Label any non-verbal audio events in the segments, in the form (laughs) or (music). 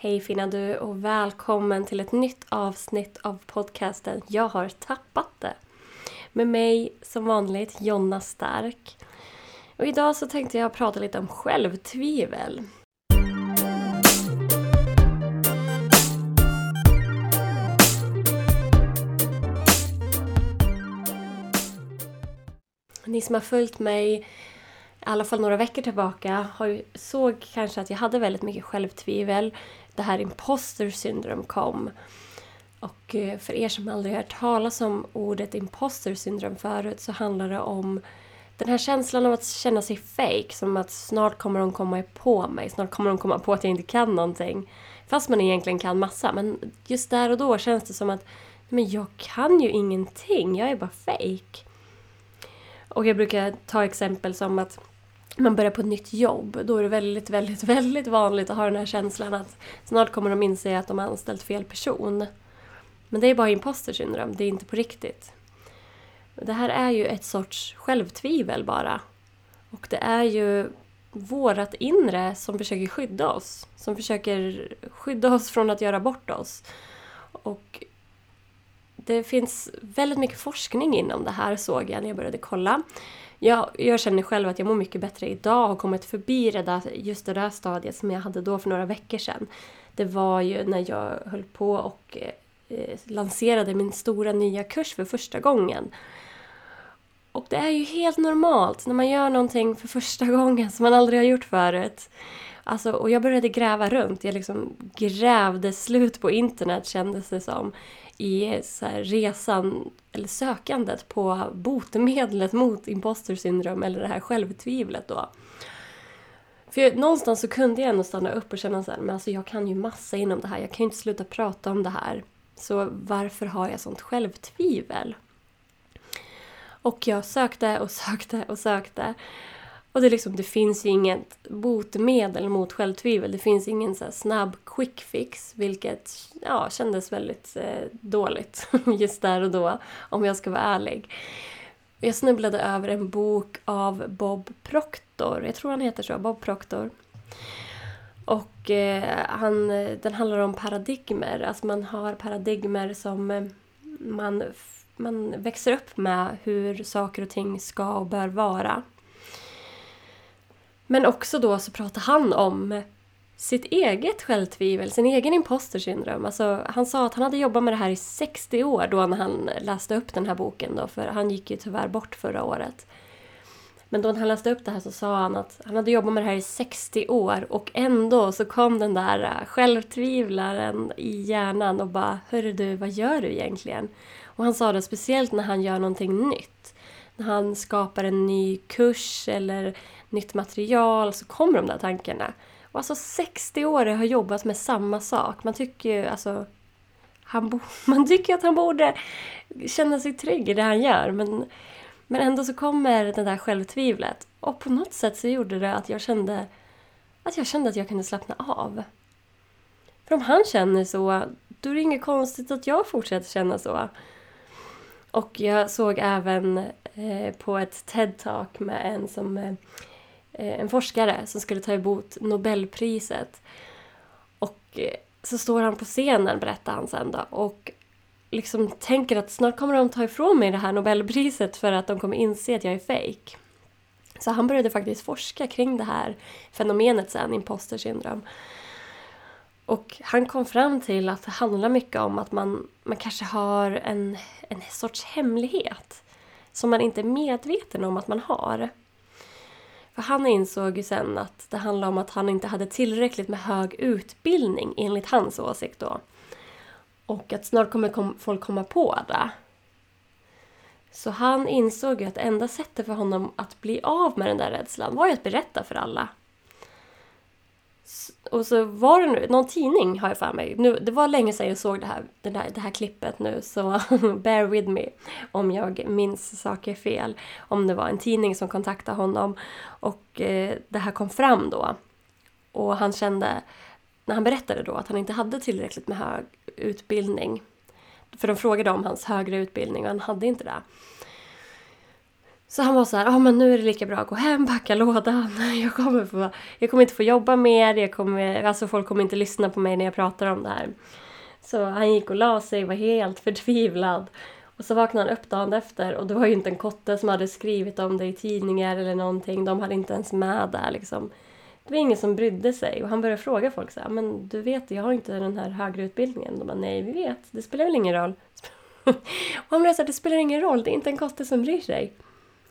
Hej fina du och välkommen till ett nytt avsnitt av podcasten Jag har tappat det. Med mig som vanligt Jonna Stark. Och idag så tänkte jag prata lite om självtvivel. Ni som har följt mig i alla fall några veckor tillbaka har såg kanske att jag hade väldigt mycket självtvivel. Det här imposter syndrome kom. Och eh, för er som aldrig hört talas om ordet imposter syndrome förut så handlar det om den här känslan av att känna sig fake, som att snart kommer de komma på mig, snart kommer de komma på att jag inte kan någonting. Fast man egentligen kan massa, men just där och då känns det som att men jag kan ju ingenting, jag är bara fake. Och jag brukar ta exempel som att man börjar på ett nytt jobb. Då är det väldigt, väldigt, (laughs) väldigt vanligt att ha den här känslan att snart kommer de inse att de har anställt fel person. Men det är bara imposter syndrom, det är inte på riktigt. Det här är ju ett sorts självtvivel bara. Och det är ju vårat inre som försöker skydda oss. Som försöker skydda oss från att göra bort oss. Och det finns väldigt mycket forskning inom det här såg jag när jag började kolla. Jag, jag känner själv att jag mår mycket bättre idag och har kommit förbi det där, just det där stadiet som jag hade då för några veckor sedan. Det var ju när jag höll på och eh, eh lanserade min stora nya kurs för första gången. Och det är ju helt normalt när man gör någonting för första (laughs) gången som man aldrig har gjort förut. Alltså, och jag började gräva runt. Jag liksom grävde slut på internet kändes det som i så resan, eller sökandet på botemedlet mot imposter syndrom eller det här självtvivlet då. För jag, någonstans så kunde jag ändå stanna upp och känna så här, men alltså jag kan ju massa inom det här, jag kan ju inte sluta prata om det här. Så varför har jag sånt självtvivel? Och jag sökte och sökte och sökte. Och det, liksom, det finns ju inget botemedel mot självtvivel. Det finns ingen så snabb quick fix, vilket ja, kändes väldigt eh, dåligt (laughs) just där och då, om jag ska vara ärlig. Jag snubblade över en bok av Bob Proctor, jag tror han heter så, Bob Proctor. Och eh, han, den handlar om paradigmer, alltså man har paradigmer som eh, man, man växer upp med hur saker och ting ska och bör vara. Men också då så pratar han om sitt eget självtvivel, sin egen imposter syndrom. Alltså, han sa att han hade jobbat med det här i 60 år då när han läste upp den här boken då, för han gick ju tyvärr bort förra året. Men då när han läste upp det här så sa han att han hade jobbat med det här i 60 år och ändå så kom den där självtvivlaren i hjärnan och bara Hörru du, vad gör du egentligen? Och han sa det speciellt när han gör någonting nytt. När han skapar en ny kurs eller nytt material så kommer de där tankarna. Och alltså 60 år har jobbat med samma sak. Man tycker ju alltså... Han (laughs) man tycker att han borde känna sig trygg i det han gör men, men ändå så kommer det där självtvivlet. Och på något sätt så gjorde det att jag kände att jag kände att jag kunde slappna av. För om han känner så, då är det inget konstigt att jag fortsätter känna så. Och jag såg även eh, på ett TED-talk med en som Eh, Eh, en forskare som skulle ta emot Nobelpriset. Och eh, så står han på scenen, berättar han sen då, och liksom tänker att snart kommer de ta ifrån mig det här Nobelpriset för att de kommer inse att jag är fake. Så han började faktiskt forska kring det här fenomenet sen, imposter syndrom. Och han kom fram till att det handlar mycket om att man, man kanske har en, en sorts hemlighet som man inte är medveten om att man har. För han insåg ju sen att det handlade om att han inte hade tillräckligt med hög utbildning enligt hans åsikt då. Och att snart kommer folk komma på det. Så han insåg ju att enda sättet för honom att bli av med den där rädslan var ju att berätta för alla och så var det nu, någon tidning har jag för mig. Nu, det var länge sedan jag såg det här, det, där, det här klippet nu så (laughs) bear with me om jag minns saker fel. Om det var en tidning som kontaktade honom och eh, det här kom fram då. Och han kände, när han berättade då att han inte hade tillräckligt med hög utbildning. För de frågade om hans högre utbildning och han hade inte det. Så han var så här, ja ah, men nu är det lika bra att gå hem, packa lådan. (laughs) Jag kommer, få, jag kommer inte få jobba mer, jag kommer, alltså folk kommer inte lyssna på mig när jag pratar om det här. Så han gick och la sig, var helt förtvivlad. Och så vaknade han upp dagen efter och det var ju inte en kotte som hade skrivit om det i tidningar eller någonting. De hade inte ens med det liksom. Det var ingen som brydde sig och han började fråga folk så här, men du vet, jag har inte den här högre utbildningen. De bara, nej vi vet, det spelar väl ingen roll. (laughs) och han blev så här, det spelar ingen roll, det är inte en kotte som bryr sig.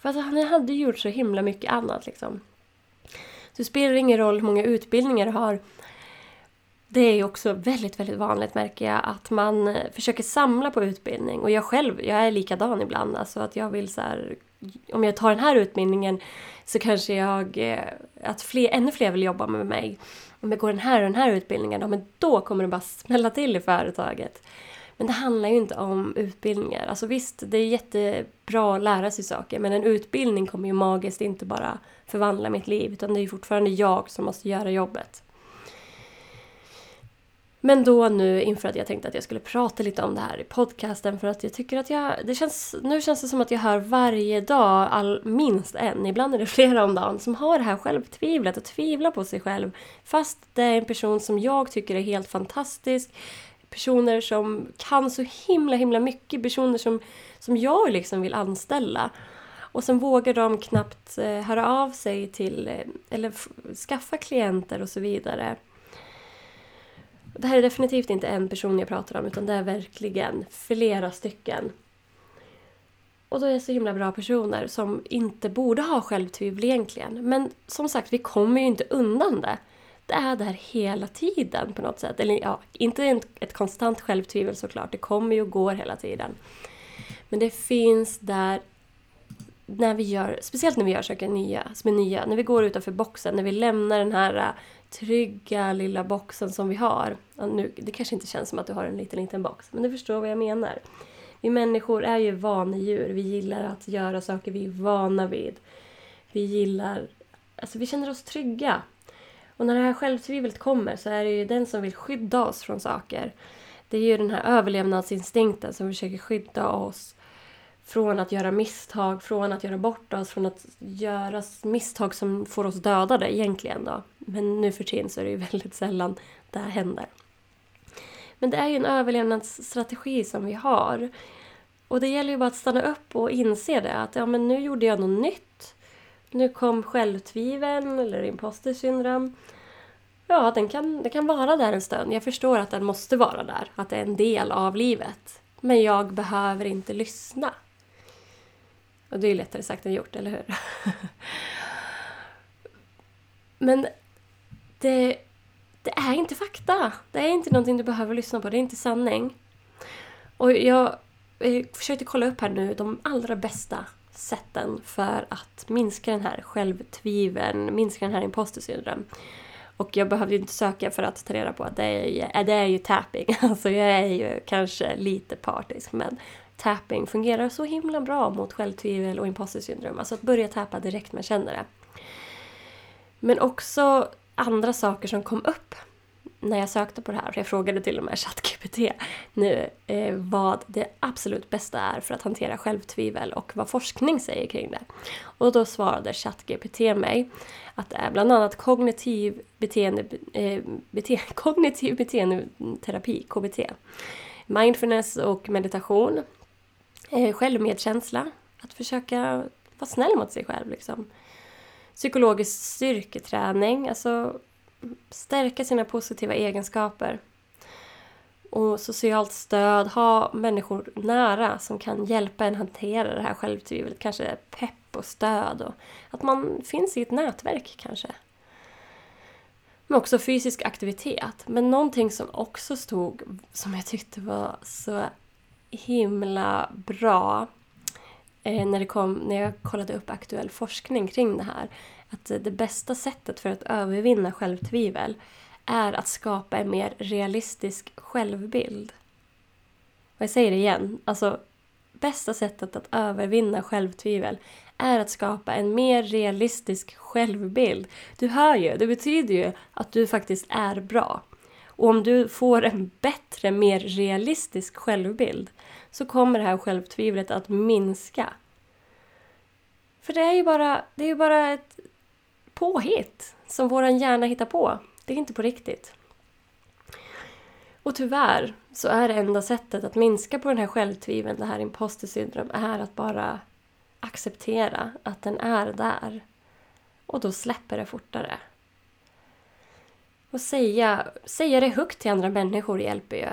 För alltså, han hade gjort så himla mycket annat liksom. Så det spelar ingen roll hur många utbildningar du har. Det är ju också väldigt, väldigt vanligt märker jag att man eh, försöker samla på utbildning. Och jag själv, jag är likadan ibland. Alltså att jag vill så här, om jag tar den här utbildningen så kanske jag, eh, att fler, ännu fler vill jobba med mig. Om jag går den här och den här utbildningen, ja, men då kommer det bara smälla till i företaget. Men det handlar ju inte om utbildningar. Alltså visst, det är jättebra att lära sig saker men en utbildning kommer ju magiskt inte bara förvandla mitt liv utan det är ju fortfarande jag som måste göra jobbet. Men då nu inför att jag tänkte att jag skulle prata lite om det här i podcasten för att jag tycker att jag... Det känns, nu känns det som att jag hör varje dag, all, minst en, ibland är det (laughs) flera om dagen, som har det här självtvivlet och tvivlar på sig själv. Fast det är en person som jag tycker är helt fantastisk. Personer som kan så himla himla mycket, personer som, som jag liksom vill anställa. Och sen vågar de knappt eh, höra av sig till, eh, eller skaffa klienter och så vidare. Det här är definitivt inte en person jag pratar om utan det är verkligen flera stycken. Och då är det så himla bra personer som inte borde ha självtvivel egentligen. Men som sagt, vi kommer ju inte undan det. Det är där hela tiden på något sätt. Eller ja, inte ett konstant självtvivel såklart. Det kommer ju och går hela tiden. Men det finns där när vi gör, speciellt när vi gör saker nya, som är nya, när vi går utanför boxen, när vi lämnar den här äh, trygga lilla boxen som vi har. Nu, det kanske inte känns som att du har en liten, liten box, men du förstår vad jag menar. Vi människor är ju vanedjur. Vi gillar att göra saker vi är vana vid. Vi gillar... Alltså vi känner oss trygga. Och när det här självtvivlet kommer så är det ju den som vill skydda oss från saker. Det är ju den här överlevnadsinstinkten som försöker skydda oss från att göra misstag, från att göra bort oss, från att göra misstag som får oss dödade egentligen då. Men nu för tiden så är det ju (laughs) väldigt sällan det här händer. Men det är ju en överlevnadsstrategi som vi har. Och det gäller ju bara att stanna upp och inse det. Att ja, men nu gjorde jag något nytt. Nu kom självtviveln eller imposter syndrom. Ja, den kan, den kan vara där en stund. Jag förstår att den måste vara där. Att det är en del av livet. Men jag behöver inte lyssna. Och det är ju lättare sagt än gjort, eller hur? (laughs) Men det, det är inte fakta. Det är inte någonting du behöver lyssna på. Det är inte sanning. Och jag försökte kolla upp här nu de allra bästa sätten för att minska den här självtviveln, minska den här imposter. Och jag behövde inte söka för att ta reda på att det är, äh, det är ju tapping. (laughs) Alltså jag är ju kanske lite partisk men tapping fungerar så himla bra mot självtvivel och imposter syndrom. Alltså att börja tappa direkt man känner det. Men också andra saker som kom upp när jag sökte på det här. Jag frågade till och med ChatGPT nu eh, vad det absolut bästa är för att hantera självtvivel och vad forskning säger kring det. Och då svarade ChatGPT mig att det är bland annat kognitiv, beteende, eh, bete, (laughs) kognitiv beteendeterapi, KBT, mindfulness och meditation, eh, självmedkänsla, att försöka vara snäll mot sig själv liksom. Psykologisk styrketräning, alltså stärka sina positiva egenskaper. Och socialt stöd, ha människor nära som kan hjälpa en hantera det här självtvivlet. Kanske pepp och stöd och att man finns i ett nätverk kanske. Men också fysisk aktivitet. Men någonting som också stod, som jag tyckte var så himla bra eh, när, det kom, när jag kollade upp aktuell forskning kring det här. Att det bästa sättet för att övervinna självtvivel är att skapa en mer realistisk självbild. Och jag säger det igen, alltså bästa sättet att övervinna självtvivel är att skapa en mer realistisk självbild. Du hör ju, det betyder ju att du faktiskt är bra. Och om du får en bättre, mer realistisk självbild så kommer det här självtvivlet att minska. För det är ju bara, det är ju bara ett påhitt som våran hjärna hittar på. Det är inte på riktigt. Och tyvärr så är det enda sättet att minska på den här självtviveln, det här imposter syndrom, är att bara acceptera att den är där. Och då släpper det fortare. Och säga, säga det högt till andra människor hjälper ju.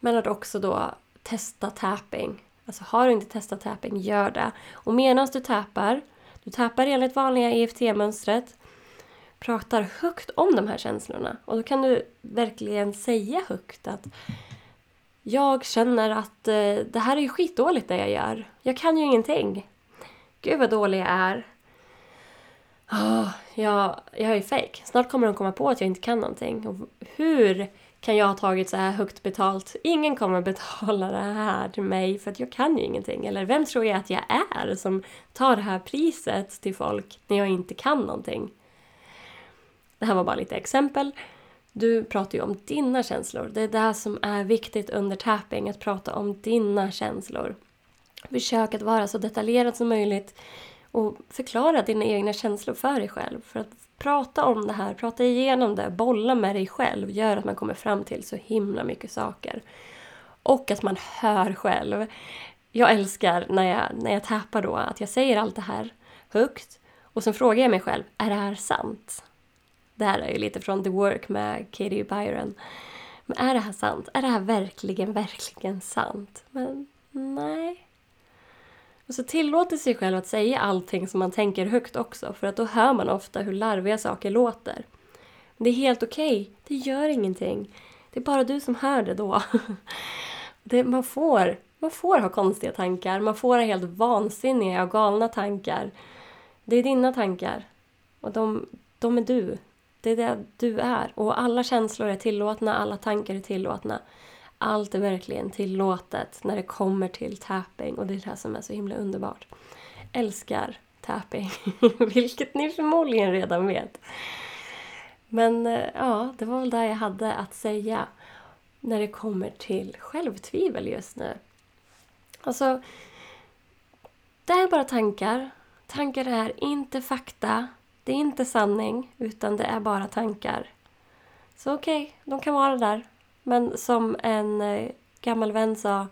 Men att också då testa tapping. Alltså har du inte testat tapping, gör det. Och medan du tappar, du tappar enligt vanliga EFT-mönstret, pratar högt om de här känslorna. Och då kan du verkligen säga högt att jag känner att eh, det här är ju skitdåligt det jag gör. Jag kan ju ingenting. Gud vad dålig jag är. Oh, jag, jag är fake. Snart kommer de komma på att jag inte kan någonting. Och hur kan jag ha tagit så här högt betalt? Ingen kommer betala det här till mig för att jag kan ju ingenting. Eller vem tror jag att jag är som tar det här priset till folk när jag inte kan någonting? Det här var bara lite exempel. Du pratar ju om dina känslor. Det är det som är viktigt under tapping, att prata om dina känslor. Försök att vara så detaljerad som möjligt och förklara dina egna känslor för dig själv. För att prata om det här, prata igenom det, bolla med dig själv gör att man kommer fram till så himla mycket saker. Och att man hör själv. Jag älskar när jag, när jag tappar då, att jag säger allt det här högt och sen frågar jag mig själv, är det här sant? Det här är ju lite från The Work med Katie Byron. Men är det här sant? Är det här verkligen, verkligen sant? Men nej. Och så tillåter sig själv att säga allting som man tänker högt också för att då hör man ofta hur larviga saker låter. Men det är helt okej. Okay. Det gör ingenting. Det är bara du som hör det då. (laughs) Det, man, får, man får ha konstiga tankar. Man får ha helt vansinniga och galna tankar. Det är dina tankar. Och de, de är du. Det är det du är. Och alla känslor är tillåtna, alla tankar är tillåtna. Allt är verkligen tillåtet när det kommer till tapping och det är det som är så himla underbart. Älskar tapping, (laughs) vilket ni förmodligen redan vet. Men eh, ja, det var väl det jag hade att säga när det kommer till självtvivel just nu. Alltså, det är bara tankar. Tankar är inte fakta. Det är inte sanning, utan det är bara tankar. Så okej, okay, de kan vara där. Men som en eh, gammal vän sa,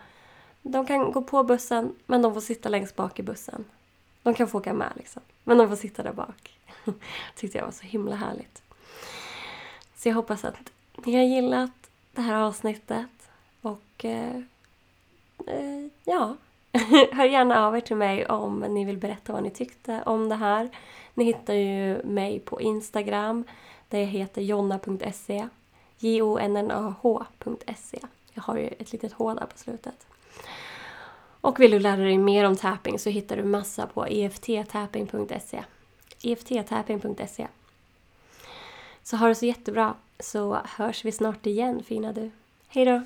de kan gå på bussen, men de får sitta längst bak i bussen. De kan få åka med liksom, men de får sitta där bak. (laughs) tyckte jag var så himla härligt. Så jag hoppas att ni har gillat det här avsnittet och eh, eh, ja, (laughs) hör gärna av er till mig om ni vill berätta vad ni tyckte om det här. Ni hittar ju mig på Instagram där jag heter jonna.se jonnh.se. Jag har ju ett litet H där på slutet. Och vill du lära dig mer om tapping så hittar du massa på efttapping.se. efttapping.se. Så ha det så jättebra så hörs vi snart igen fina du. Hejdå!